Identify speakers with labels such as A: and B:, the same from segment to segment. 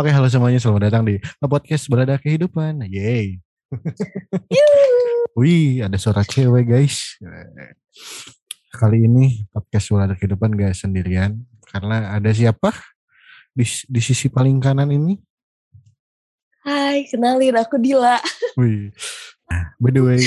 A: Oke, halo semuanya, selamat datang di podcast Berada Kehidupan. Yeay. Wih, ada suara cewek guys. Kali ini podcast Berada Kehidupan gak sendirian. Karena ada siapa di, di sisi paling kanan ini?
B: Hai, kenalin aku Dila.
A: Wih. Nah, by the way,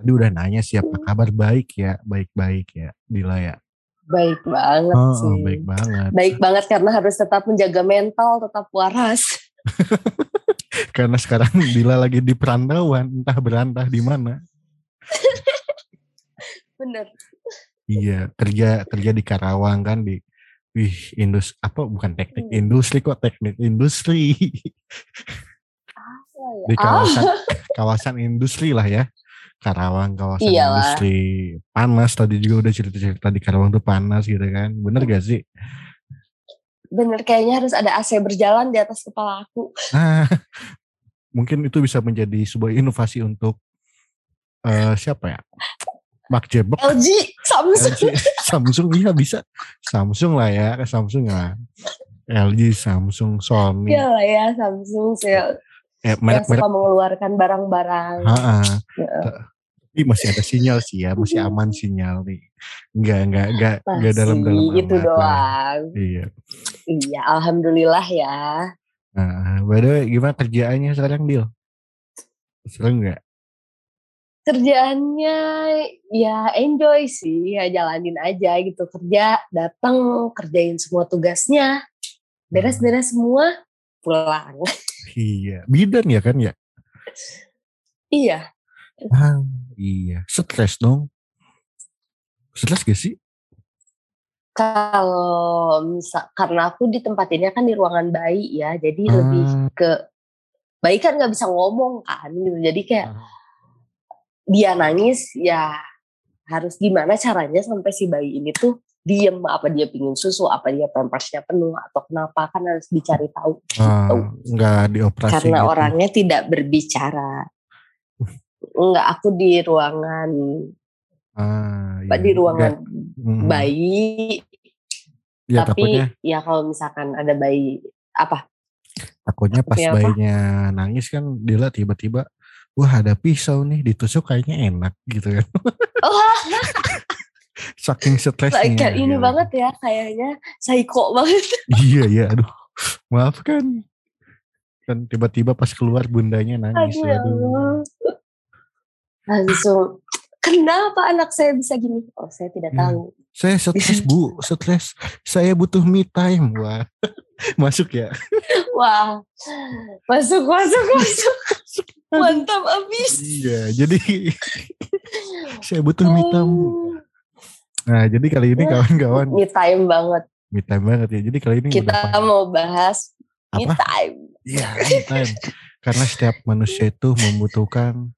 A: tadi udah nanya siapa kabar baik ya, baik-baik ya, Dila ya.
B: Baik banget
A: Oh,
B: sih.
A: baik banget.
B: Baik banget karena harus tetap menjaga mental, tetap waras.
A: Karena sekarang Dila lagi di perantauan, entah berantah di mana.
B: Bener.
A: Iya, kerja kerja di Karawang kan di wih indus apa bukan teknik
B: Hmm.
A: industri kok teknik industri
B: Apa ya?
A: di
B: Ah,
A: kawasan kawasan industri lah ya. Karawang kawasan
B: Iyalah.
A: industri panas tadi juga udah cerita-cerita di Karawang tuh panas gitu kan. Bener gak sih?
B: bener kayaknya harus ada AC berjalan di atas kepala aku.
A: Nah, mungkin itu bisa menjadi sebuah inovasi untuk eh siapa ya? Mark Jebek
B: LG, Samsung.
A: LG, Samsung iya bisa. Samsung lah ya, Samsung lah. LG, Samsung, Sony.
B: Iya lah ya Samsung sih
A: Eh,
B: yang
A: merek-merek
B: suka mengeluarkan barang-barang. Ya.
A: Tapi masih ada sinyal sih ya, masih aman sinyal nih. Enggak, enggak, enggak, enggak dalam-dalam
B: itu
A: amat lah.
B: doang.
A: Iya.
B: Iya, alhamdulillah ya.
A: Nah, by the way, gimana kerjaannya sekarang, Dil? Seru enggak?
B: Kerjaannya ya enjoy sih, ya jalanin aja gitu. Kerja, datang, kerjain semua tugasnya. Beres-beres semua, pulang.
A: Iya. Bidan ya kan ya?
B: iya,
A: Ah, iya. Stres dong. Stres gak sih?
B: kalau misal karena aku di tempat ini kan di ruangan bayi ya, jadi lebih
A: Ah.
B: ke bayi kan nggak bisa ngomong kan, gitu. Jadi kayak
A: Ah.
B: dia nangis ya harus gimana caranya sampai si bayi ini tuh diem apa dia pingin susu apa dia pampersnya penuh atau kenapa kan harus dicari tahu
A: Ah,
B: gitu.
A: enggak dioperasi
B: karena
A: gitu.
B: orangnya tidak berbicara enggak aku di ruangan
A: Ah,
B: Pak, di ruangan
A: Mhm.
B: bayi
A: Ya,
B: tapi
A: takutnya
B: ya kalau misalkan ada bayi apa
A: takutnya pas
B: Takutnya apa?
A: bayinya nangis kan Dila tiba-tiba wah ada pisau nih ditusuk kayaknya enak gitu kan.
B: oh
A: Saking stresnya.
B: kayak ini
A: gitu.
B: banget ya kayaknya psycho banget
A: Iya, iya, aduh. Maaf kan. Kan tiba-tiba pas keluar bundanya nangis.
B: aduh ya
A: Aduh.
B: Langsung kenapa anak saya bisa gini oh saya tidak
A: Ya.
B: tahu
A: Saya stres bu, stres. Saya butuh me time. Wah, masuk ya.
B: Wah, masuk, masuk, masuk. Mantap abis.
A: Iya, jadi saya butuh me time.
B: Hmm,
A: Nah, jadi kali ini kawan-kawan
B: Me time banget.
A: me time banget ya. Jadi kali ini
B: Kita mau bahas me time.
A: Iya, me time. Karena setiap manusia itu membutuhkan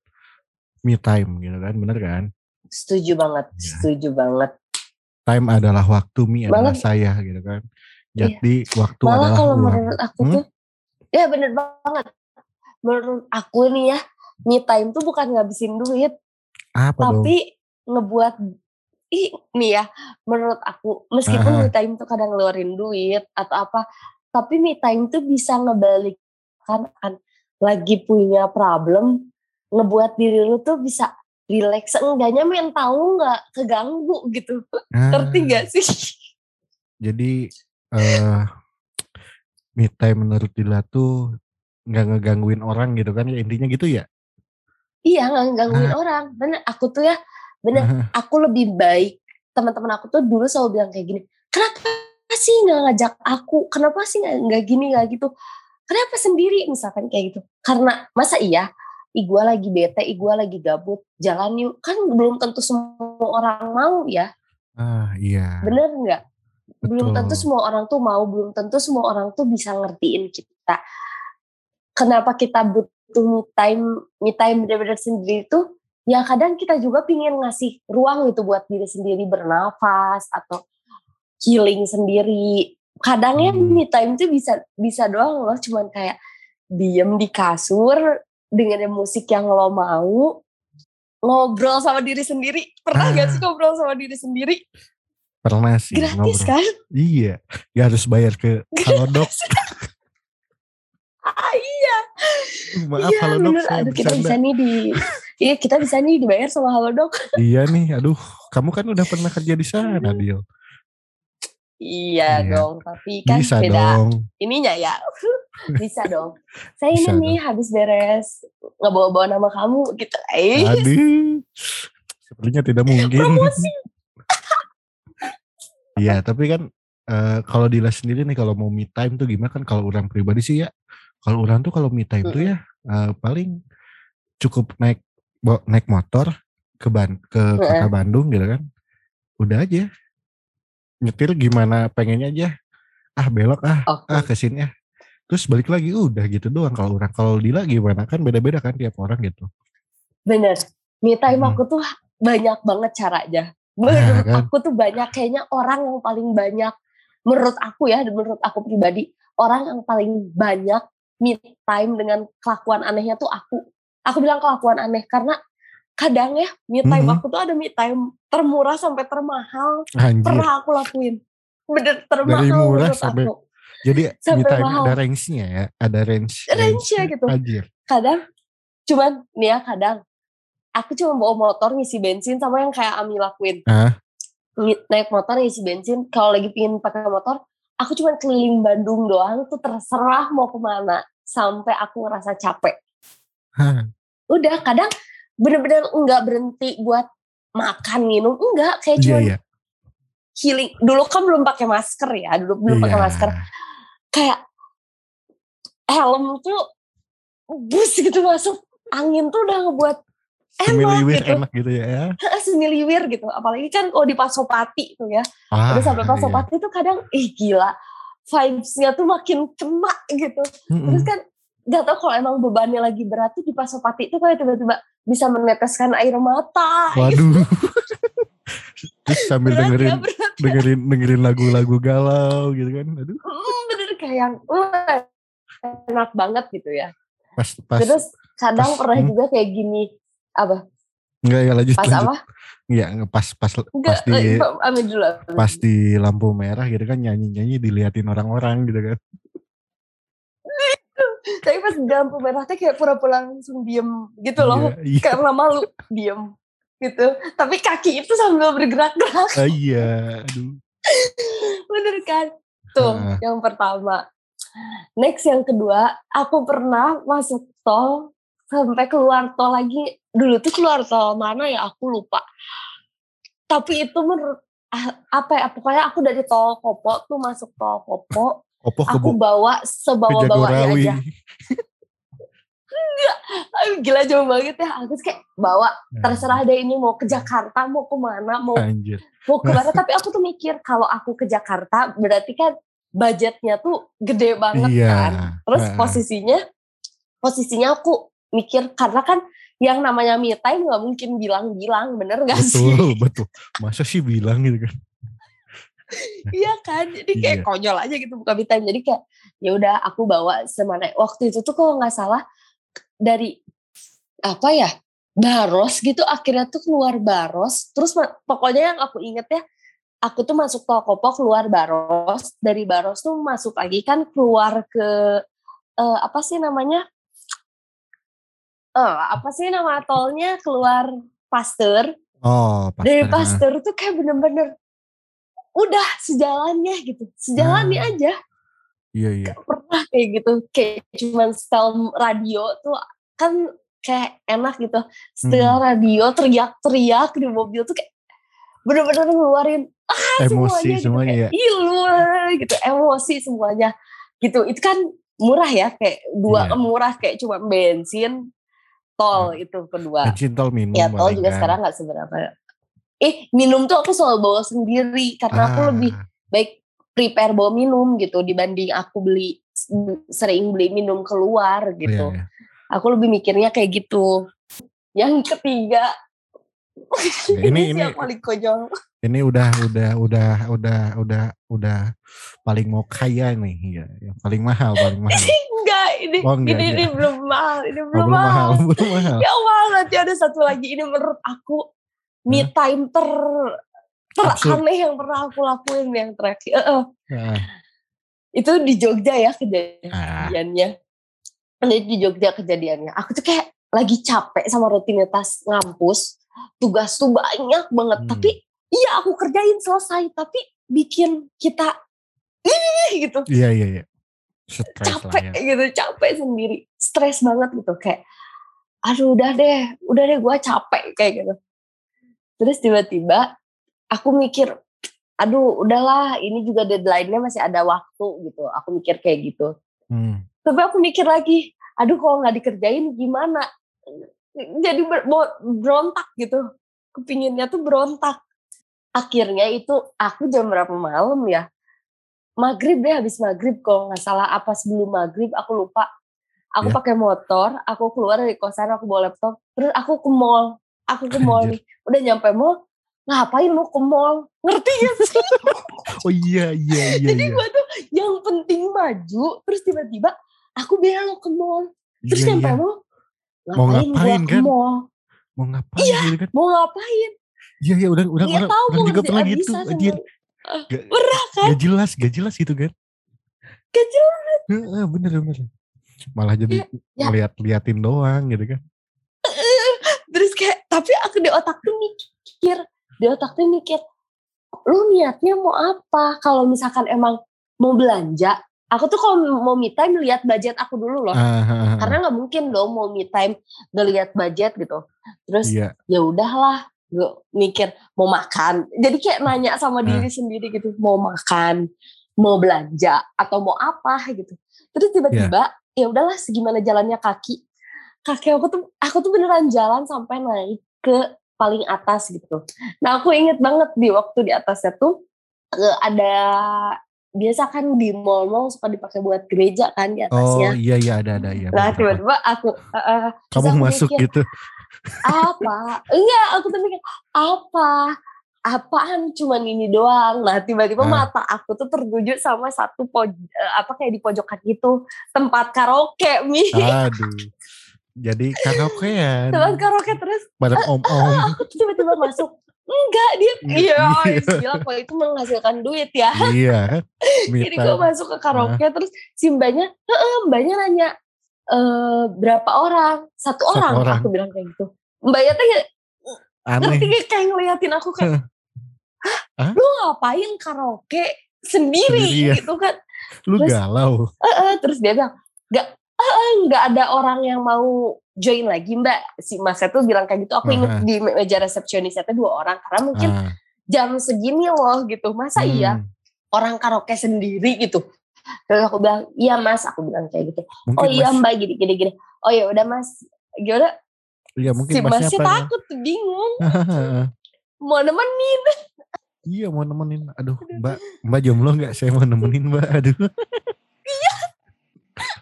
A: me time gitu kan, bener kan?
B: Setuju banget,
A: Iya.
B: setuju banget.
A: Time adalah waktu, me adalah
B: Banget.
A: saya gitu kan. Jadi waktu
B: Malah
A: adalah
B: kalau
A: uang.
B: menurut aku
A: Hmm?
B: tuh, ya bener banget. Menurut aku nih ya, me time tuh bukan ngabisin duit,
A: Apa dong?
B: tapi ngebuat ih nih ya menurut aku meskipun
A: Aha.
B: me time tuh kadang ngeluarin duit atau apa tapi me time tuh bisa ngebalikkan kan lagi punya problem ngebuat diri lu tuh bisa relax. Enggaknya mental lu nggak keganggu gitu.
A: Ah,
B: ngerti gak sih?
A: Jadi eh me time menurut Dila tuh nggak ngegangguin orang gitu kan? Ya intinya gitu ya.
B: iya nggak gangguin
A: Ah.
B: orang. Bener aku tuh ya bener aku lebih baik. Teman-teman aku tuh dulu selalu bilang kayak gini kenapa sih nggak ngajak aku? Kenapa sih nggak gini nggak gitu? Kenapa sendiri? Misalkan kayak gitu. Karena masa iya i gua lagi bete i gua lagi gabut. Jalan yuk. Kan belum tentu semua orang mau ya.
A: Ah iya.
B: bener nggak? Belum tentu semua orang tuh mau belum tentu semua orang tuh bisa ngertiin kita. Kenapa kita butuh me time me time benar-benar sendiri tuh ya kadang kita juga pingin ngasih ruang gitu buat diri sendiri bernafas atau healing sendiri. Kadangnya
A: Hmm.
B: me time tuh bisa bisa doang loh. Cuman kayak diem di kasur dengerin musik yang lo mau ngobrol sama diri sendiri. Pernah
A: ah.
B: gak sih ngobrol sama diri sendiri?
A: Pernah sih
B: gratis
A: ngobrol.
B: kan?
A: Iya gak harus bayar ke halodoc. Kan?
B: Ah, iya.
A: Maaf iya,
B: halodoc
A: bener.
B: Aduh, kita bisa nih di iya kita bisa nih dibayar sama halodoc.
A: Iya nih aduh kamu kan udah pernah kerja di sana iya. Dil.
B: Iya
A: Iya.
B: dong, tapi kan
A: Bisa
B: beda
A: dong.
B: ininya ya. bisa dong. Saya
A: Bisa
B: ini nih habis beres nggak bawa-bawa nama kamu gitu. Eh,
A: Aduh, sepertinya tidak mungkin.
B: promosi.
A: Iya, tapi kan eh, kalau Dila sendiri nih kalau mau me time tuh gimana kan kalau orang pribadi sih ya. Kalau orang tuh kalau me time tuh ya eh, paling cukup naik naik motor ke Ban ke kota Bandung gitu kan. Udah aja. Nyetir gimana pengennya aja. Ah belok ah,
B: Oke.
A: ah ke sini ah. Terus balik lagi udah gitu doang kalau orang. Kalau Dila gimana kan beda-beda kan tiap orang gitu.
B: Bener. Me time
A: Hmm.
B: aku tuh banyak banget caranya.
A: Nah,
B: Menurut
A: kan?
B: aku tuh banyak kayaknya orang yang paling banyak menurut aku ya, menurut aku pribadi, orang yang paling banyak me time dengan kelakuan anehnya tuh aku. Aku bilang kelakuan aneh karena kadang ya me time
A: Mhm.
B: aku tuh ada me time termurah sampai termahal
A: Anjir.
B: pernah aku lakuin. Bener termahal
A: murah
B: menurut
A: sampai-
B: aku.
A: Jadi me
B: Sampai
A: time
B: mahal.
A: ada range-nya ya, ada range.
B: Range-nya gitu.
A: Anjir.
B: Kadang cuman nih ya kadang aku cuma bawa motor ngisi bensin sama yang kayak Ami lakuin.
A: Ah.
B: Naik motor ngisi bensin kalau lagi pingin pakai motor aku cuma keliling Bandung doang tuh terserah mau ke mana sampai aku ngerasa capek
A: Hah.
B: udah kadang bener-bener nggak berhenti buat makan minum enggak kayak
A: Iya
B: cuma
A: iya.
B: healing dulu kan belum pakai masker ya dulu belum pakai
A: Iya.
B: masker kayak helm tuh bus gitu masuk angin tuh udah ngebuat enak gitu
A: enak gitu ya.
B: semiliwir gitu apalagi kan kalau di Pasopati tuh ya
A: Ah,
B: udah sampai
A: iya.
B: Pasopati tuh kadang ih gila vibes-nya tuh makin kena gitu
A: Mm-mm.
B: terus kan gak tau kalau emang bebannya lagi berat tuh di Pasopati tuh kayak tiba-tiba bisa meneteskan air mata gitu.
A: Waduh. Terus sambil
B: berat
A: dengerin
B: ya berat
A: dengerin dengerin lagu-lagu galau gitu kan. Aduh,
B: Hmm, bener kayak yang "Wah, enak banget gitu ya
A: pas pas
B: terus kadang
A: pas-
B: pernah
A: hmm.
B: juga kayak gini apa
A: enggak ya lanjut
B: pas
A: lanjut.
B: apa
A: Enggak, pas pas
B: enggak
A: pas di
B: eh, ambil dulu ambil
A: pas di lampu merah gitu kan nyanyi-nyanyi diliatin orang-orang gitu kan.
B: Tapi pas di lampu merahnya kayak pura-pura langsung diem gitu loh.
A: Iya, iya.
B: karena malu diem gitu. Tapi kaki itu sambil bergerak-gerak.
A: Ah, iya, aduh.
B: bener kan? Tuh
A: Heeh.
B: yang pertama. Next yang kedua aku pernah masuk tol sampai keluar tol lagi. Dulu tuh keluar tol mana ya? Aku lupa. Tapi itu menurut ah, apa ya? Pokoknya aku dari tol Kopo tuh masuk tol Kopo
A: Kopo ke,
B: aku bawa
A: ke
B: sebawa-bawanya
A: Jagorawi.
B: aja Aduh, gila jauh banget ya aku kayak bawa terserah deh ini mau ke Jakarta mau ke mana mau
A: Anjir.
B: mau ke mana tapi aku tuh mikir kalau aku ke Jakarta berarti kan budgetnya tuh gede banget
A: Iya.
B: kan terus posisinya posisinya aku mikir karena kan yang namanya me time nggak mungkin bilang-bilang bener gak sih
A: Betul, betul. Masa sih bilang gitu kan.
B: Iya kan jadi kayak
A: Iya.
B: konyol aja gitu me time. Jadi kayak ya udah aku bawa semana waktu itu tuh kalau nggak salah dari apa ya Baros gitu akhirnya tuh keluar Baros. Terus pokoknya yang aku inget ya aku tuh masuk tol Kopo keluar Baros. Dari Baros tuh masuk lagi kan keluar ke eh, apa sih namanya? Eh apa sih nama tolnya? Keluar Pasteur.
A: Oh,
B: dari Pasteur tuh kayak bener-bener udah sejalannya gitu sejalannya
A: Ah.
B: aja
A: Iya, iya.
B: pernah kayak gitu kayak cuman setel radio tuh kan kayak enak gitu setel
A: Hmm.
B: radio teriak-teriak di mobil tuh kayak bener-bener ngeluarin ah
A: Emosi
B: semuanya,
A: semuanya
B: gitu,
A: ya.
B: kayak, "Ih, luar," gitu emosi semuanya gitu itu kan murah ya kayak dua
A: Iya.
B: murah kayak cuma bensin tol itu kedua
A: Bensin tol minum
B: ya tol juga
A: kan.
B: sekarang nggak seberapa eh minum tuh aku selalu bawa sendiri karena aku
A: Ah,
B: lebih baik prepare bawa minum gitu dibanding aku beli sering beli minum keluar gitu.
A: iya, iya.
B: Aku lebih mikirnya kayak gitu. Yang ketiga
A: Ya, ini ini
B: yang paling konyol.
A: ini udah udah udah udah udah udah paling mau kaya nih ya yang paling mahal paling mahal
B: enggak, ini
A: Oh, enggak,
B: ini, ini
A: enggak.
B: belum mahal, ini
A: Oh,
B: belum,
A: belum mahal
B: mahal.
A: belum mahal
B: Ya Allah, nanti ada satu lagi ini menurut aku me time ter teraneh yang pernah aku lakuin yang terakhir. Eh, eh.
A: Nah,
B: itu di Jogja ya
A: ah,
B: kejadiannya. Ini di Jogja kejadiannya. Aku tuh kayak lagi capek sama rutinitas ngampus. Tugas tuh banyak banget.
A: Hmm.
B: Tapi iya aku kerjain selesai. Tapi bikin kita ih gitu.
A: Iya iya iya. Stres lah
B: capek
A: ya.
B: gitu. Capek sendiri. Stres banget gitu. Kayak aduh udah deh. Udah deh gue capek kayak gitu. Terus tiba-tiba aku mikir aduh udahlah ini juga deadline-nya masih ada waktu gitu. Aku mikir kayak gitu.
A: Hmm.
B: Tapi aku mikir lagi, aduh kalau nggak dikerjain gimana? Jadi ber- berontak gitu. Kepinginnya tuh berontak. Akhirnya itu aku jam berapa malam ya? Maghrib deh habis maghrib kalau nggak salah apa sebelum maghrib aku lupa. Aku
A: Ya.
B: pakai motor, aku keluar dari kosan, aku bawa laptop, terus aku ke mall. Aku ke mall nih. Udah nyampe mall, ngapain lu ke mall? Ngerti gak sih?
A: Oh iya iya iya.
B: Jadi
A: iya.
B: gue tuh yang penting maju, terus tiba-tiba aku belok ke mall. Terus
A: Iya,
B: nyampe
A: iya.
B: mall,
A: Mau
B: ngapain,
A: ngapain,
B: gua ke
A: kan?
B: mall?
A: Mau ngapain gitu kan?
B: Mau ngapain?
A: Iya iya udah udah
B: Nggak
A: orang,
B: tahu
A: orang
B: mau
A: juga pernah
B: ngerjain
A: gitu. Anjir.
B: Ah,
A: Gak,
B: kan?
A: gak jelas gak jelas gitu kan?
B: Gak jelas.
A: Bener bener. Malah jadi
B: ya.
A: lihat liatin doang gitu kan?
B: Tapi aku di otak tuh mikir, di otak tuh mikir, lu niatnya mau apa? Kalau misalkan emang mau belanja, aku tuh kalau mau me time lihat budget aku dulu loh.
A: Ah, ah, ah, ah.
B: Karena nggak mungkin dong mau me time ngelihat budget gitu. Terus
A: Iya.
B: ya udahlah gue mikir mau makan jadi kayak nanya sama
A: Nah.
B: diri sendiri gitu mau makan mau belanja atau mau apa gitu terus tiba-tiba ya udahlah segimana jalannya kaki kaki aku tuh aku tuh beneran jalan sampai naik ke paling atas gitu nah aku inget banget di waktu di atasnya tuh eh, ada biasa kan di mall-mall suka dipakai buat gereja kan di
A: Oh
B: atasnya
A: iya iya ada ada ya.
B: nah tiba-tiba aku terus
A: Kamu
B: aku
A: masuk
B: mikir,
A: gitu.
B: apa enggak aku tuh mikir apa apaan cuman ini doang nah tiba-tiba
A: Ah.
B: mata aku tuh tertuju sama satu poj apa kayak di pojokan gitu tempat karaoke mi
A: Aduh. Jadi karaokean.
B: tempat karaoke terus
A: Bareng om-om.
B: aku tuh tiba-tiba masuk enggak dia
A: Iya.
B: iya gila kalau itu menghasilkan duit ya
A: iya.
B: Jadi gue masuk ke karaoke terus si mbaknya "Heeh," mbaknya nanya eh berapa orang satu,
A: Satu
B: orang.
A: orang.
B: aku bilang kayak gitu mbaknya tuh
A: Aneh.
B: kayak ngeliatin aku kayak
A: Hah?
B: lu ngapain karaoke sendiri
A: Sendirian.
B: gitu kan
A: Lu
B: Terus-
A: galau.
B: Eh, eh, terus dia bilang eh, nggak ada orang yang mau join lagi mbak. Si mas itu bilang kayak gitu aku inget di meja resepsionisnya tuh dua orang karena mungkin
A: Ah,
B: jam segini loh gitu. Masa
A: hmm.
B: iya orang karaoke sendiri? gitu. Terus aku bilang iya mas aku bilang kayak gitu.
A: Mungkin
B: oh iya
A: mas,
B: mbak gini gini gini. Oh ya udah mas gimana
A: Iya mungkin
B: si
A: masnya
B: masnya
A: apa?
B: takut bingung. Mau nemenin.
A: Iya mau nemenin. Aduh. Mbak, mbak jomblo nggak? Saya mau nemenin mbak. Aduh.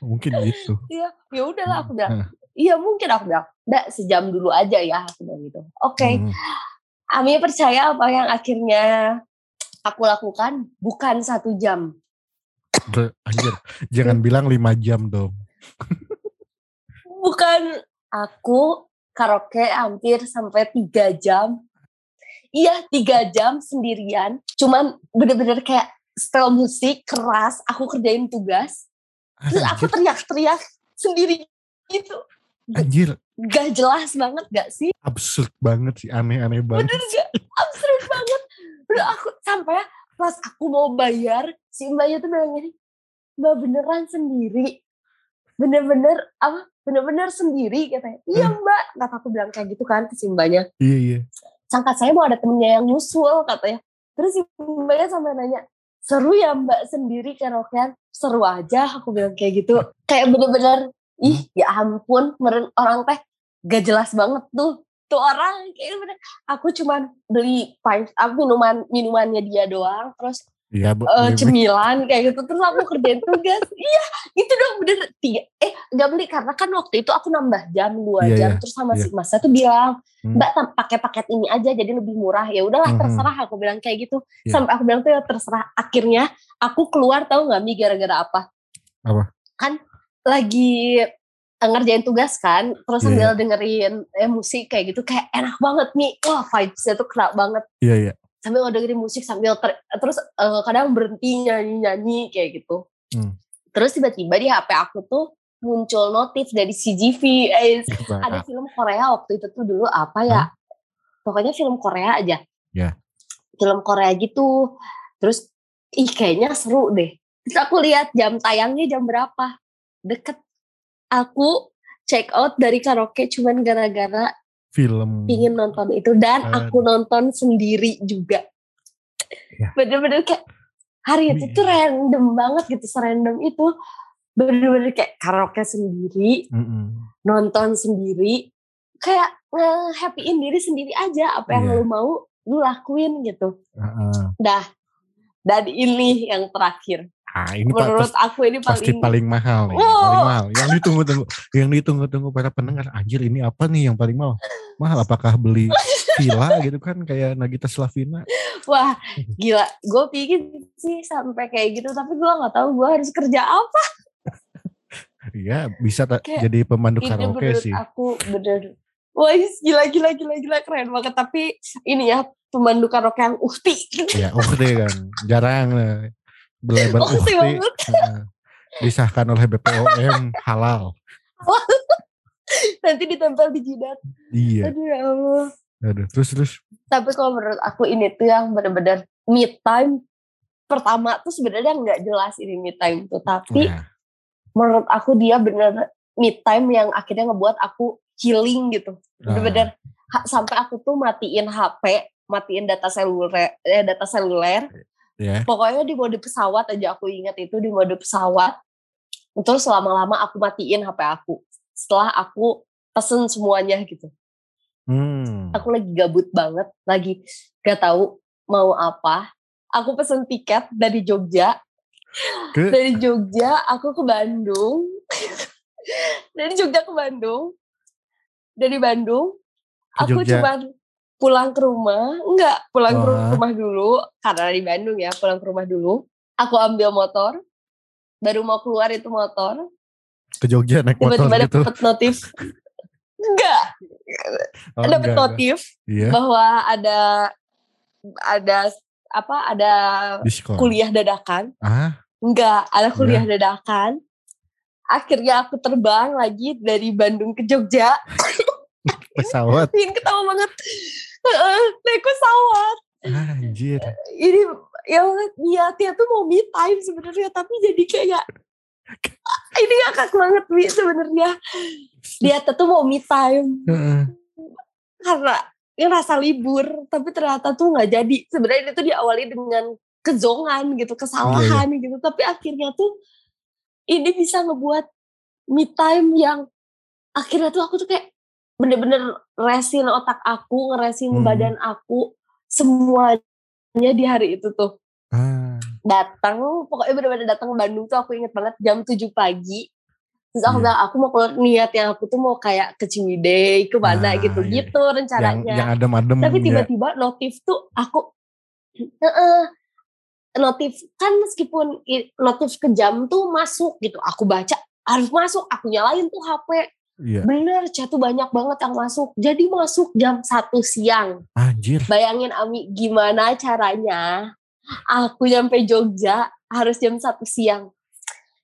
A: Mungkin gitu.
B: Iya, ya udahlah aku bilang. Iya mungkin aku bilang, enggak sejam dulu aja ya aku bilang gitu. Oke,
A: Hmm.
B: Ami percaya apa yang akhirnya aku lakukan bukan satu jam.
A: Anjir, jangan bilang lima jam dong.
B: Bukan aku karaoke hampir sampai tiga jam. Iya tiga jam sendirian. Cuman bener-bener kayak setel musik keras. Aku kerjain tugas. Terus aku teriak-teriak sendiri gitu.
A: anjir,
B: Gak jelas banget gak sih?
A: absurd banget sih, aneh-aneh banget.
B: Bener gak? Absurd banget. Udah aku sampai pas aku mau bayar, si mbaknya tuh bilang gini, mbak beneran sendiri. Bener-bener, apa? Bener-bener sendiri katanya. Iya mbak. Kata aku bilang kayak gitu kan ke si mbaknya.
A: Iya iya.
B: Sangka saya mau ada temennya yang nyusul katanya. Terus si mbaknya sampai nanya, seru ya mbak sendiri karaokean? Seru aja aku bilang kayak gitu. Kayak bener-bener, ih ya ampun, meren orang teh gak jelas banget tuh. Tuh orang kayak bener. Aku cuman beli pint, aku minuman minumannya dia doang. Terus
A: Iya, bu- beli-
B: cemilan kayak gitu. Terus aku kerjain tugas. iya itu dong bener. Tiga, eh gak beli karena kan waktu itu aku nambah jam dua
A: Iya,
B: jam.
A: iya,
B: Terus sama
A: iya.
B: si masnya tuh bilang,
A: Hmm.
B: mbak pakai paket ini aja jadi lebih murah. Ya udahlah
A: Mhm.
B: terserah aku bilang kayak gitu.
A: Iya.
B: Sampai aku bilang tuh ya terserah. Akhirnya aku keluar tahu nggak mi gara-gara apa?
A: Apa?
B: Kan lagi eh, ngerjain tugas kan, terus
A: Iya,
B: sambil dengerin eh, musik kayak gitu kayak enak banget nih. Wah vibesnya tuh kena banget.
A: Iya iya.
B: Sambil dengerin musik sambil ter- terus eh, kadang berhenti nyanyi-nyanyi kayak gitu.
A: Hmm.
B: Terus tiba-tiba di HP aku tuh muncul notif dari CGV eh, ada film Korea waktu itu tuh dulu apa ya huh? pokoknya film Korea aja
A: yeah.
B: film Korea gitu terus ih kayaknya seru deh terus aku lihat jam tayangnya jam berapa deket aku check out dari karaoke cuman gara-gara
A: film
B: ingin nonton itu dan uh, aku nonton sendiri juga ya. bener-bener kayak hari itu tuh random banget gitu serandom itu bener-bener kayak karaoke sendiri
A: mm -mm.
B: nonton sendiri kayak nge-happyin diri sendiri aja apa yang yeah. lu mau lu lakuin gitu
A: uh -uh.
B: dah dan ini yang terakhir
A: Ah, ini
B: menurut pas, aku ini paling
A: pasti paling mahal nih, oh. paling mahal. Yang ditunggu-tunggu, yang ditunggu-tunggu para pendengar. Anjir, ini apa nih yang paling mahal? Mahal apakah beli villa gitu kan kayak Nagita Slavina?
B: Wah, gila. Gue pikir sih sampai kayak gitu, tapi gue nggak tahu gue harus kerja apa.
A: Iya, bisa jadi pemandu karaoke sih.
B: Aku bener Wah gila gila gila gila keren banget tapi ini ya pemandu karaoke yang uhti.
A: Iya uhti kan jarang berlebar
B: oh, ukti
A: uh, disahkan oleh BPOM halal.
B: Nanti ditempel di jidat.
A: Iya.
B: Aduh ya Allah.
A: Aduh, terus terus.
B: Tapi kalau menurut aku ini tuh yang benar-benar me time pertama tuh sebenarnya nggak jelas ini me time tuh, tapi nah. menurut aku dia bener me time yang akhirnya ngebuat aku healing gitu. Bener-bener nah. sampai aku tuh matiin HP, matiin data seluler, eh, data seluler,
A: Yeah.
B: Pokoknya di mode pesawat aja aku ingat itu di mode pesawat. Terus selama-lama aku matiin HP aku. Setelah aku pesen semuanya gitu.
A: Hmm.
B: Aku lagi gabut banget, lagi gak tahu mau apa. Aku pesen tiket dari Jogja. Ke? Dari Jogja aku ke Bandung. dari Jogja ke Bandung. Dari Bandung aku cuma pulang ke rumah enggak pulang ke rumah dulu karena di Bandung ya pulang ke rumah dulu aku ambil motor baru mau keluar itu motor.
A: Ke Jogja naik motor tiba-tiba gitu?
B: dapet notif. Enggak. Oh, dapet notif
A: iya.
B: bahwa ada ada apa ada
A: Diskon.
B: kuliah dadakan.
A: Ah?
B: enggak ada kuliah ya. dadakan. Akhirnya aku terbang lagi dari Bandung ke Jogja
A: pesawat.
B: Ingin ketawa banget. Naik pesawat.
A: Anjir.
B: Ini yang niatnya tuh mau me time sebenarnya tapi jadi kayak ini ngakak banget Mi sebenarnya. Dia tuh mau me time. Karena ngerasa libur tapi ternyata tuh nggak jadi. Sebenarnya itu diawali dengan kezongan gitu kesalahan iya, iya. gitu. Tapi akhirnya tuh ini bisa ngebuat me time yang akhirnya tuh aku tuh kayak bener-bener resin otak aku, ngeresin hmm. badan aku, semuanya di hari itu tuh.
A: Hmm.
B: Datang, pokoknya bener-bener datang ke Bandung tuh aku inget banget jam 7 pagi. Terus aku yeah. bilang aku mau keluar niat yang aku tuh mau kayak ke Ciwidey, ke mana nah, gitu-gitu iya. rencananya.
A: Yang, yang adem-adem.
B: Tapi ya. tiba-tiba ya. notif tuh aku, uh -uh, notif kan meskipun notif ke jam tuh masuk gitu. Aku baca harus masuk, aku nyalain tuh HP
A: Iya.
B: Bener, chat tuh banyak banget yang masuk. Jadi masuk jam satu siang.
A: Anjir.
B: Bayangin Ami gimana caranya aku nyampe Jogja harus jam satu siang.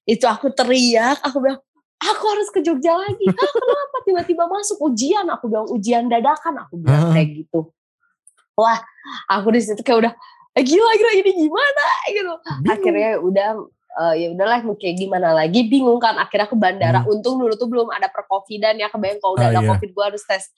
B: Itu aku teriak, aku bilang, aku harus ke Jogja lagi. Hah, kenapa tiba-tiba masuk ujian? Aku bilang ujian dadakan, aku bilang kayak gitu. Wah, aku di situ kayak udah eh, gila gila ini gimana gitu. Bingung. Akhirnya udah uh, ya udahlah kayak gimana lagi bingung kan akhirnya ke bandara hmm. untung dulu tuh belum ada percovidan ya kebayang kalau udah ah, ada iya. covid gue harus tes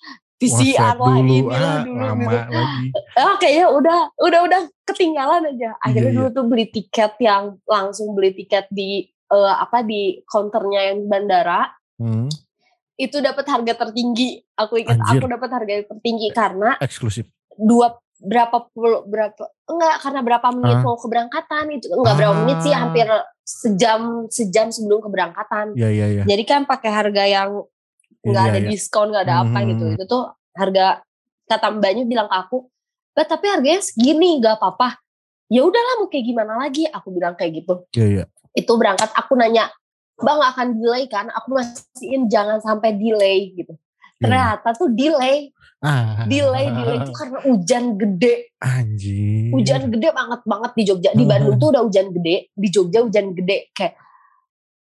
B: PCR lah
A: dulu,
B: ini
A: ah, dulu lama gitu. lagi.
B: Ah, kayaknya udah udah udah ketinggalan aja. Akhirnya iya, dulu iya. tuh beli tiket yang langsung beli tiket di uh, apa di counternya yang bandara.
A: Hmm.
B: Itu dapat harga tertinggi. Aku ingat Anjir. aku dapat harga tertinggi karena
A: eksklusif.
B: Dua berapa puluh berapa enggak karena berapa menit ah. mau keberangkatan itu enggak ah. berapa menit sih hampir sejam sejam sebelum keberangkatan.
A: Iya iya iya.
B: Jadi kan pakai harga yang enggak ya, ada ya. diskon enggak ada hmm. apa gitu. Itu tuh harga kata mbaknya bilang ke aku, "Bah, tapi harganya segini enggak apa-apa." Ya udahlah mau kayak gimana lagi aku bilang kayak gitu.
A: Iya iya.
B: Itu berangkat aku nanya, "Bang akan delay kan?" Aku mastiin jangan sampai delay gitu. Iya. Ternyata tuh delay
A: Ah.
B: Delay, delay itu karena hujan gede.
A: Anjir.
B: Hujan gede banget banget di Jogja. Di Bandung tuh udah hujan gede, di Jogja hujan gede kayak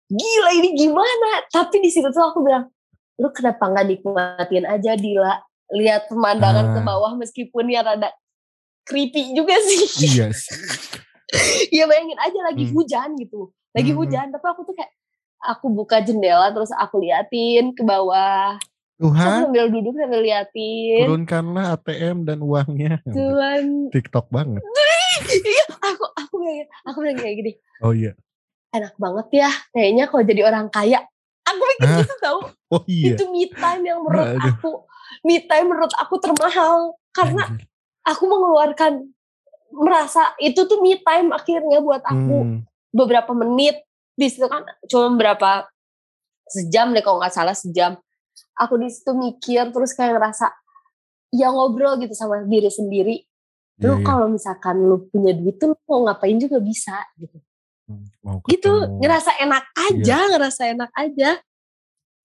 B: gila ini gimana tapi di situ tuh aku bilang lu kenapa nggak nikmatin aja Dila lihat pemandangan ke
A: Ah.
B: bawah meskipun ya rada creepy juga sih
A: Iya sih.
B: ya bayangin aja lagi
A: Hmm.
B: hujan gitu lagi
A: Hmm.
B: hujan tapi aku tuh kayak aku buka jendela terus aku liatin ke bawah
A: Tuhan,
B: sambil duduk sambil liatin
A: turunkanlah ATM dan uangnya.
B: Tuhan
A: TikTok banget.
B: iya aku aku bilang aku bilang kayak gini
A: Oh iya.
B: enak banget ya kayaknya kalau jadi orang kaya aku mikir
A: Hah?
B: gitu tau
A: Oh iya.
B: itu me time yang menurut
A: Aduh.
B: aku me time menurut aku termahal karena
A: Anjir.
B: aku mengeluarkan merasa itu tuh me time akhirnya buat aku
A: Hmm.
B: beberapa menit di situ kan cuma berapa sejam deh kalau nggak salah sejam aku di situ mikir terus kayak ngerasa ya ngobrol gitu sama diri sendiri.
A: Iya,
B: lu
A: iya.
B: kalau misalkan lu punya duit tuh lu mau ngapain juga bisa gitu.
A: Hmm, Mau
B: gitu ngerasa enak aja ngerasa enak aja.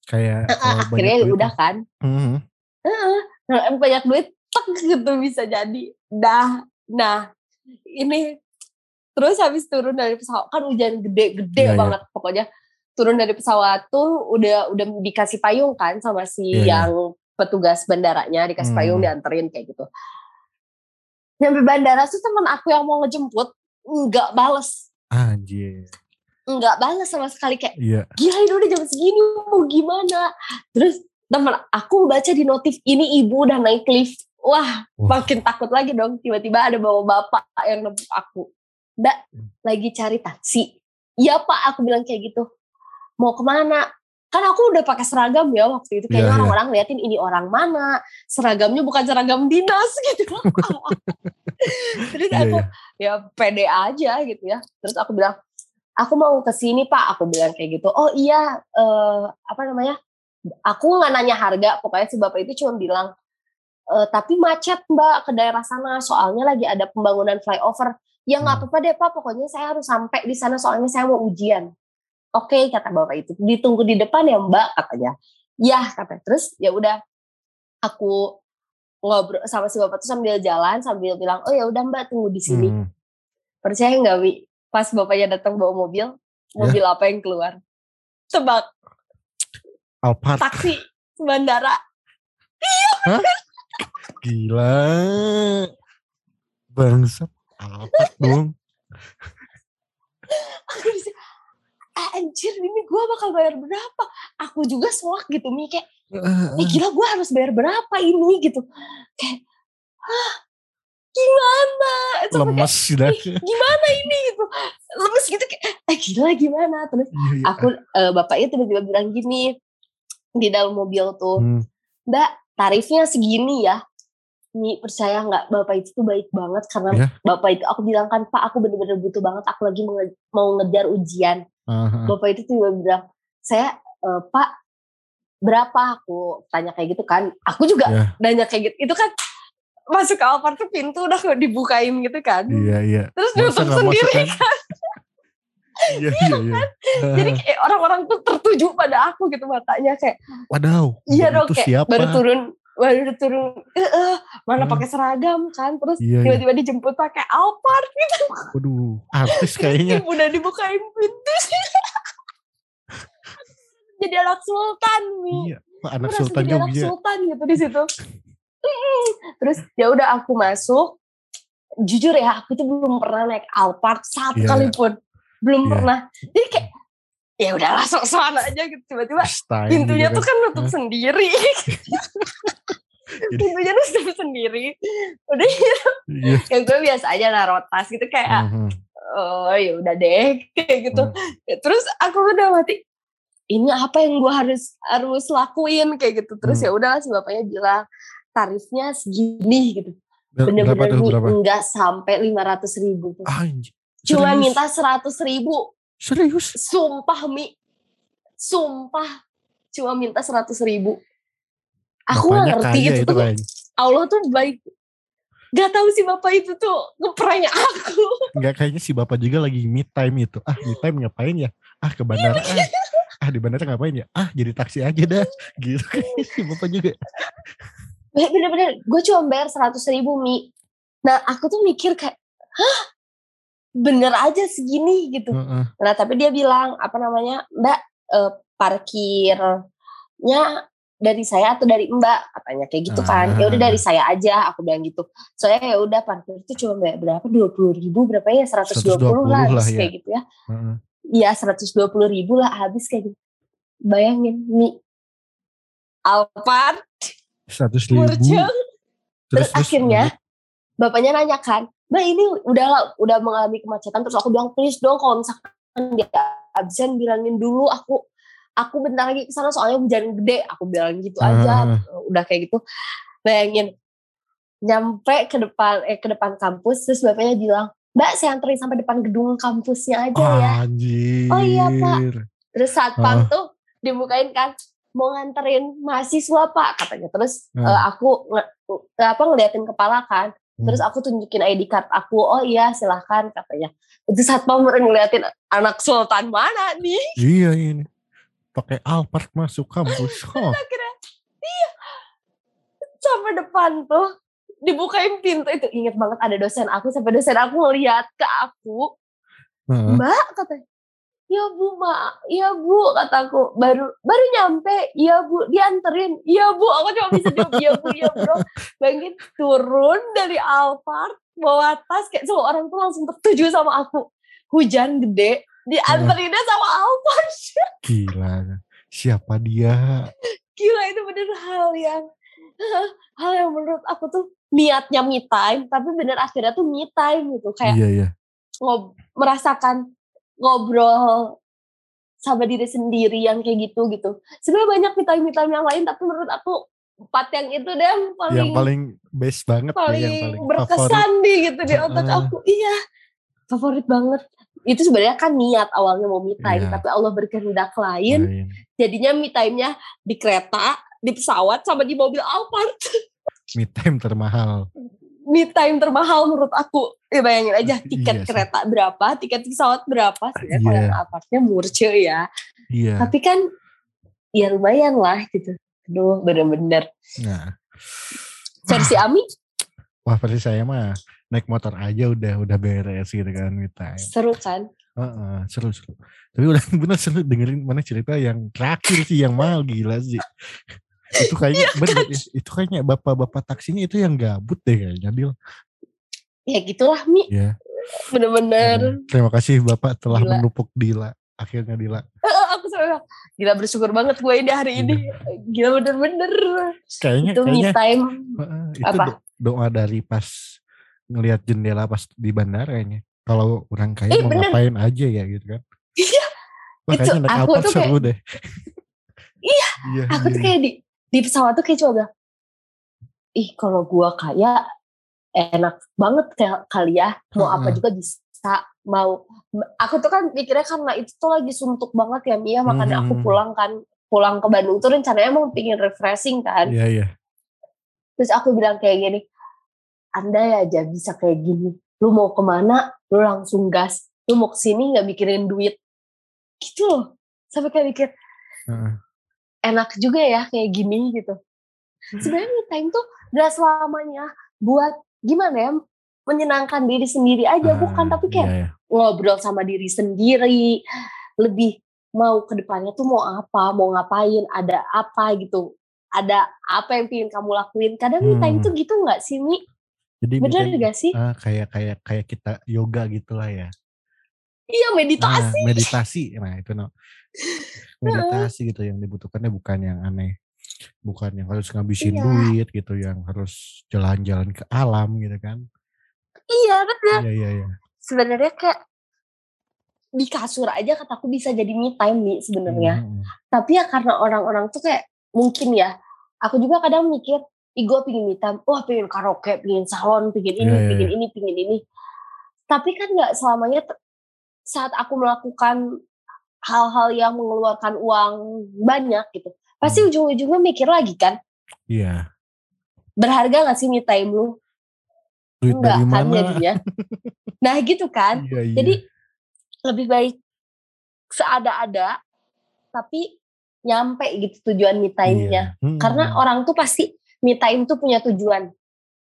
A: Kayak kalau
B: akhirnya
A: banyak duit
B: udah kan.
A: Mhm.
B: nah, em, banyak duit tek gitu bisa jadi. Dah nah ini terus habis turun dari pesawat kan hujan gede-gede
A: Iya, iya.
B: banget pokoknya turun dari pesawat tuh udah udah dikasih payung kan sama si
A: Iya, iya.
B: yang petugas bandaranya dikasih payung
A: Hmm.
B: dianterin kayak gitu nyampe bandara tuh temen aku yang mau ngejemput nggak bales
A: Anjir.
B: nggak bales sama sekali kayak
A: Iya.
B: gila ini udah jam segini mau gimana terus temen aku baca di notif ini ibu udah naik lift wah
A: Wah.
B: makin takut lagi dong tiba-tiba ada bawa bapak yang nempuk aku mbak
A: Hmm.
B: lagi cari taksi iya pak aku bilang kayak gitu mau ke mana? Kan aku udah pakai seragam ya waktu itu kayaknya
A: Iya, iya.
B: orang-orang liatin ini orang mana? Seragamnya bukan seragam dinas gitu. Terus
A: Iya,
B: aku
A: iya.
B: ya pede aja gitu ya. Terus aku bilang aku mau ke sini pak. Aku bilang kayak gitu oh iya eh, apa namanya? Aku nggak nanya harga pokoknya si bapak itu cuma bilang "Eh, tapi macet mbak ke daerah sana soalnya lagi ada pembangunan flyover. Ya nggak
A: Hmm.
B: apa-apa deh pak pokoknya saya harus sampai di sana soalnya saya mau ujian oke kata bapak itu. Ditunggu di depan ya mbak katanya. Ya kata terus ya udah aku ngobrol sama si bapak tuh sambil jalan sambil bilang oh ya udah mbak tunggu di sini.
A: Hmm.
B: percaya nggak wi? Pas bapaknya datang bawa mobil mobil apa yang keluar? Tebak.
A: Alphard.
B: taksi bandara.
A: Gila. Bangsat. Alphard dong.
B: aku bisa "Ah, anjir ini gue bakal bayar berapa? Aku juga soak gitu mi kayak eh gila gue harus bayar berapa ini? Gitu. Kayak ah gimana? Kayak,
A: Lemes sudah.
B: "Ih, gimana ini? Gitu. Lemes gitu kayak eh gila gimana? Terus
A: Iya, iya.
B: aku eh, bapaknya tiba-tiba bilang gini di dalam mobil tuh
A: Hmm.
B: Mbak, tarifnya segini ya. Nih percaya nggak bapak itu tuh baik banget karena
A: Ya.
B: bapak itu aku bilang kan Pak aku bener-bener butuh banget aku lagi mau, nge- mau ngejar ujian.
A: Aha.
B: Bapak itu tiba bilang saya "Eh, Pak berapa aku tanya kayak gitu kan. Aku juga
A: Ya.
B: nanya kayak gitu. Itu kan masuk ke Alphard tuh pintu udah dibukain gitu kan.
A: Iya, iya.
B: Terus nutup sendiri
A: masuk kan? Iya, iya, iya.
B: Jadi kayak orang-orang tuh tertuju pada aku gitu matanya kayak
A: Wadaw.
B: Iya dong kayak
A: siapa?
B: baru turun baru turun eh, eh, mana
A: Hmm.
B: pakai seragam kan terus
A: Iya, iya.
B: tiba-tiba dijemput pakai Alphard gitu
A: Waduh, artis kayaknya.
B: udah dibukain pintu jadi anak sultan nih
A: Iya. Anak Sultan
B: jadi anak sultan gitu di situ terus ya udah aku masuk jujur ya aku tuh belum pernah naik Alphard satu
A: Iya.
B: kali pun belum
A: Iya.
B: pernah jadi kayak ya udah langsung soal aja gitu tiba-tiba pintunya
A: gitu
B: tuh kan nutup
A: Hah?
B: sendiri
A: Jadi-
B: pintunya nutup sendiri udah
A: Iya.
B: ya gue biasa aja naruh tas gitu kayak
A: Mhm.
B: oh ya udah deh kayak gitu. Ya, terus aku udah mati ini apa yang gue harus harus lakuin kayak gitu terus
A: Hmm.
B: ya udah si bapaknya bilang tarifnya segini gitu bener-bener
A: tuh?
B: enggak sampai lima ratus ribu tuh.
A: Anjir.
B: cuma minta seratus ribu
A: Serius?
B: sumpah mi sumpah cuma minta seratus ribu aku
A: Bapaknya
B: ngerti itu
A: itu
B: tuh
A: kayaknya.
B: Allah tuh baik Gak tahu sih bapak itu tuh ngeprank aku
A: Enggak kayaknya si bapak juga lagi me time itu. Ah, me time ngapain ya? Ah, ke bandara. ah. ah, di bandara ngapain ya? Ah, jadi taksi aja dah. Gitu kayaknya si bapak juga.
B: bener-bener gue cuma bayar seratus ribu mi nah aku tuh mikir kayak hah bener aja segini gitu.
A: Heeh.
B: Nah tapi dia bilang apa namanya Mbak eh, parkirnya dari saya atau dari Mbak katanya kayak gitu kan. Ya udah dari saya aja aku bilang gitu. Soalnya ya udah parkir itu cuma berapa dua puluh ribu berapa ya 120,
A: 120
B: lah,
A: lah,
B: habis
A: ya.
B: kayak gitu ya. Iya 120 ribu lah habis kayak gitu. Bayangin nih Alphard
A: 100 ribu.
B: Murceng. Terus, akhirnya bapaknya nanya kan, Mbak ini udah udah mengalami kemacetan terus aku bilang please dong kalau misalkan dia absen bilangin dulu aku aku bentar lagi ke sana soalnya hujan gede aku bilang gitu aja
A: Ah.
B: udah kayak gitu bayangin nyampe ke depan eh ke depan kampus terus bapaknya bilang Mbak saya anterin sampai depan gedung kampusnya aja ya
A: Anjir.
B: Oh iya, Pak. terus saat pam
A: Ah.
B: tuh dibukain kan mau nganterin mahasiswa pak katanya terus
A: Ah.
B: eh, aku nge- apa ngeliatin kepala kan
A: Hmm.
B: terus aku tunjukin ID card aku oh iya silahkan katanya itu saat pam ngeliatin anak sultan mana nih
A: Iya ini. Pakai Alphard masuk kampus. Oh.
B: akhirnya iya sampai depan tuh dibukain pintu itu inget banget ada dosen aku sampai dosen aku ngeliat ke aku
A: Heeh.
B: Mbak katanya, ya bu ma, ya bu kataku baru baru nyampe, iya bu dianterin, iya bu aku cuma bisa jawab iya bu, iya bu dong. Bayangin turun dari Alphard bawa tas kayak semua orang tuh langsung tertuju sama aku. Hujan gede, dianterinnya sama Alphard.
A: Gila. Siapa dia?
B: Gila itu bener hal yang hal yang menurut aku tuh niatnya me time, tapi bener akhirnya tuh me time gitu kayak
A: Iya iya.
B: ngob merasakan ngobrol sama diri sendiri yang kayak gitu gitu. Sebenarnya banyak vitamin-vitamin yang lain tapi menurut aku empat yang itu deh yang paling
A: Yang paling best banget
B: paling,
A: ya, yang paling
B: berkesan
A: favorit.
B: nih gitu di otak
A: Heeh.
B: aku. Iya. Favorit banget. Itu sebenarnya kan niat awalnya mau me time
A: Iya.
B: tapi Allah berkehendak lain.
A: Lain.
B: Jadinya me time-nya di kereta, di pesawat sama di mobil Alphard.
A: Me time termahal.
B: Me time termahal menurut aku. Ya bayangin aja tiket
A: Iya sih.
B: kereta berapa, tiket pesawat berapa sih ya kalau
A: Iya.
B: yang apartnya murce ya.
A: Iya.
B: Tapi kan ya lumayan lah gitu. Aduh bener-bener.
A: Nah,
B: Versi Ami
A: wah versi saya mah naik motor aja udah udah beres gitu kan me time.
B: seru kan?
A: Heeh, seru seru. Tapi udah bener seru dengerin mana cerita yang terakhir sih yang mal gila sih. Itu kayaknya
B: Iya
A: bener ya, itu kayaknya bapak-bapak taksinya itu yang gabut deh kayaknya Dil.
B: Ya gitulah Mi.
A: Ya.
B: Bener-bener.
A: Terima kasih Bapak telah
B: Gila.
A: menupuk Dila. Akhirnya Dila.
B: Aku bilang, gila bersyukur banget gue ini hari ini. Gila bener-bener.
A: Kayaknya
B: Itu me
A: kayaknya
B: time.
A: heeh, itu
B: Apa?
A: do- doa dari pas ngelihat jendela pas di bandara kayaknya. Kalau orang kaya
B: Eh,
A: mau
B: bener.
A: ngapain aja ya gitu kan.
B: Iya.
A: Makanya
B: Itu,
A: naik
B: aku
A: Alphard
B: tuh
A: seru deh.
B: Iya,
A: Iya.
B: Aku tuh
A: iya.
B: kayak di, di pesawat tuh kayak coba bilang, ih kalau gue kaya enak banget kayak kali ya. Mau apa juga bisa. Mau aku tuh kan mikirnya karena itu tuh lagi suntuk banget ya Mia makanya aku pulang kan pulang ke Bandung tuh rencananya emang pingin refreshing kan
A: Iya iya.
B: terus aku bilang kayak gini anda aja bisa kayak gini lu mau ke mana lu langsung gas lu mau ke sini nggak mikirin duit gitu loh sampai kayak mikir. Enak juga ya kayak gini gitu sebenarnya me time tuh gak selamanya buat gimana ya menyenangkan diri sendiri aja bukan
A: Ah,
B: tapi kayak
A: iya, iya.
B: ngobrol sama diri sendiri lebih mau ke depannya tuh mau apa mau ngapain ada apa gitu ada apa yang pengen kamu lakuin kadang me time
A: Hmm.
B: tuh gitu nggak sih Mi
A: Jadi
B: bener gak sih
A: ah, kayak kayak kayak kita yoga gitulah ya.
B: iya
A: Nah,
B: meditasi
A: meditasi. Nah, itu no. Meditasi gitu yang dibutuhkannya bukan yang aneh. Bukan yang harus ngabisin
B: Iya.
A: duit gitu, yang harus jalan-jalan ke alam gitu kan.
B: iya bener
A: Iya iya iya.
B: sebenarnya kayak di kasur aja kataku bisa jadi me time nih sebenarnya
A: Hmm,
B: tapi ya karena orang-orang tuh kayak mungkin ya aku juga kadang mikir gue pingin me time wah pingin karaoke pingin salon pingin ini
A: Iya, iya,
B: pingin
A: iya.
B: ini pingin ini tapi kan nggak selamanya saat aku melakukan hal-hal yang mengeluarkan uang banyak gitu pasti
A: Hmm.
B: ujung-ujungnya mikir lagi kan
A: Iya.
B: berharga gak sih me time lu
A: Duit
B: enggak
A: dari
B: kan
A: mana?
B: jadinya nah gitu kan
A: Iya iya.
B: jadi lebih baik seada-ada tapi nyampe gitu tujuan me time-nya.
A: Iya. Hmm,
B: Karena orang tuh pasti me time tuh punya tujuan.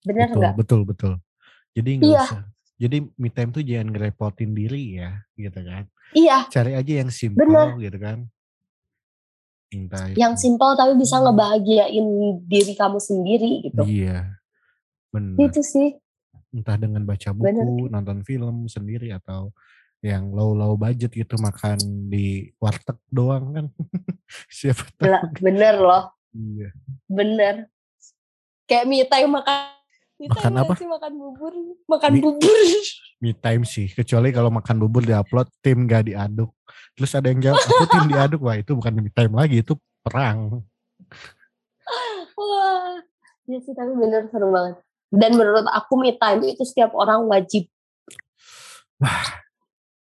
B: Bener
A: betul,
B: nggak?
A: betul betul. Jadi nggak
B: Iya.
A: usah Jadi me time tuh jangan ngerepotin diri ya, gitu kan.
B: Iya.
A: Cari aja yang simpel
B: Bener.
A: gitu kan. Entah
B: Yang
A: itu.
B: simpel tapi bisa
A: Hmm.
B: ngebahagiain diri kamu sendiri gitu.
A: Iya. Benar.
B: Gitu sih.
A: Entah dengan baca
B: Bener.
A: buku, nonton film sendiri atau yang low-low budget gitu makan di warteg doang kan. Siapa tahu.
B: Bener loh.
A: Iya.
B: Bener. Kayak me time makan. Me
A: Makan apa?
B: sih makan bubur. Makan
A: Mi-
B: bubur.
A: Me time sih. Kecuali kalau makan bubur diupload tim gak diaduk. Terus ada yang jawab aku tim diaduk. Wah itu bukan me time lagi. Itu perang.
B: Wah. Ya sih tapi bener seru banget. Dan menurut aku me time itu setiap orang wajib.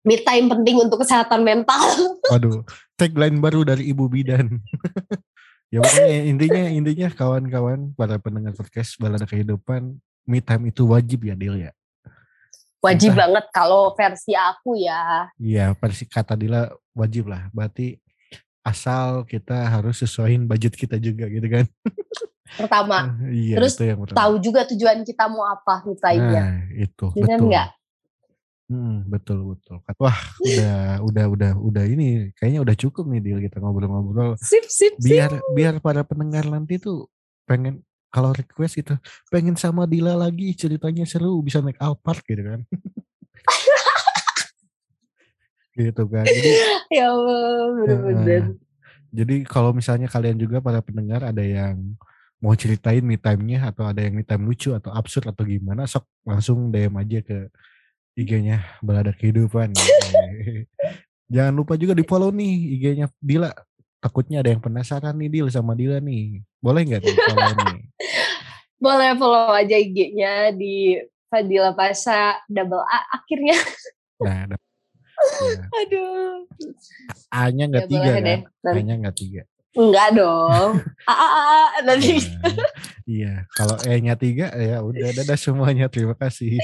B: Me time penting untuk kesehatan mental.
A: Waduh. Tagline baru dari Ibu Bidan. ya pokoknya intinya intinya kawan-kawan para pendengar podcast balada kehidupan me time itu wajib ya Dil ya.
B: Wajib
A: Entah.
B: banget kalau versi aku ya.
A: Iya, versi kata Dila wajib lah. Berarti asal kita harus sesuaiin budget kita juga gitu kan.
B: Pertama,
A: iya,
B: Terus
A: yang pertama.
B: tahu juga tujuan kita mau apa time-nya.
A: Nah, itu
B: Bener
A: betul.
B: nggak?
A: Hmm, betul betul. Wah, udah udah udah udah ini kayaknya udah cukup nih Dil kita ngobrol-ngobrol.
B: Sip, sip, sip.
A: Biar biar para pendengar nanti tuh pengen kalau request itu pengen sama Dila lagi ceritanya seru bisa naik Alphard gitu kan. gitu kan. Jadi
B: Ya Allah, bener-bener.
A: Jadi kalau misalnya kalian juga para pendengar ada yang mau ceritain me time-nya atau ada yang me time lucu atau absurd atau gimana, sok langsung DM aja ke IG-nya Balada Kehidupan. Jangan lupa juga di follow nih IG-nya Dila. Takutnya ada yang penasaran nih Dil sama Dila nih. Boleh nggak di follow nih?
B: Boleh follow aja IG-nya di Fadila Pasha double A akhirnya.
A: Nah, ada. Ya.
B: Aduh.
A: A-nya nggak
B: Ya,
A: tiga kan?
B: deh.
A: A-nya nggak tiga.
B: Enggak dong. A, A, A, A, nanti.
A: Nah, iya, kalau E-nya tiga ya udah dadah semuanya. Terima kasih.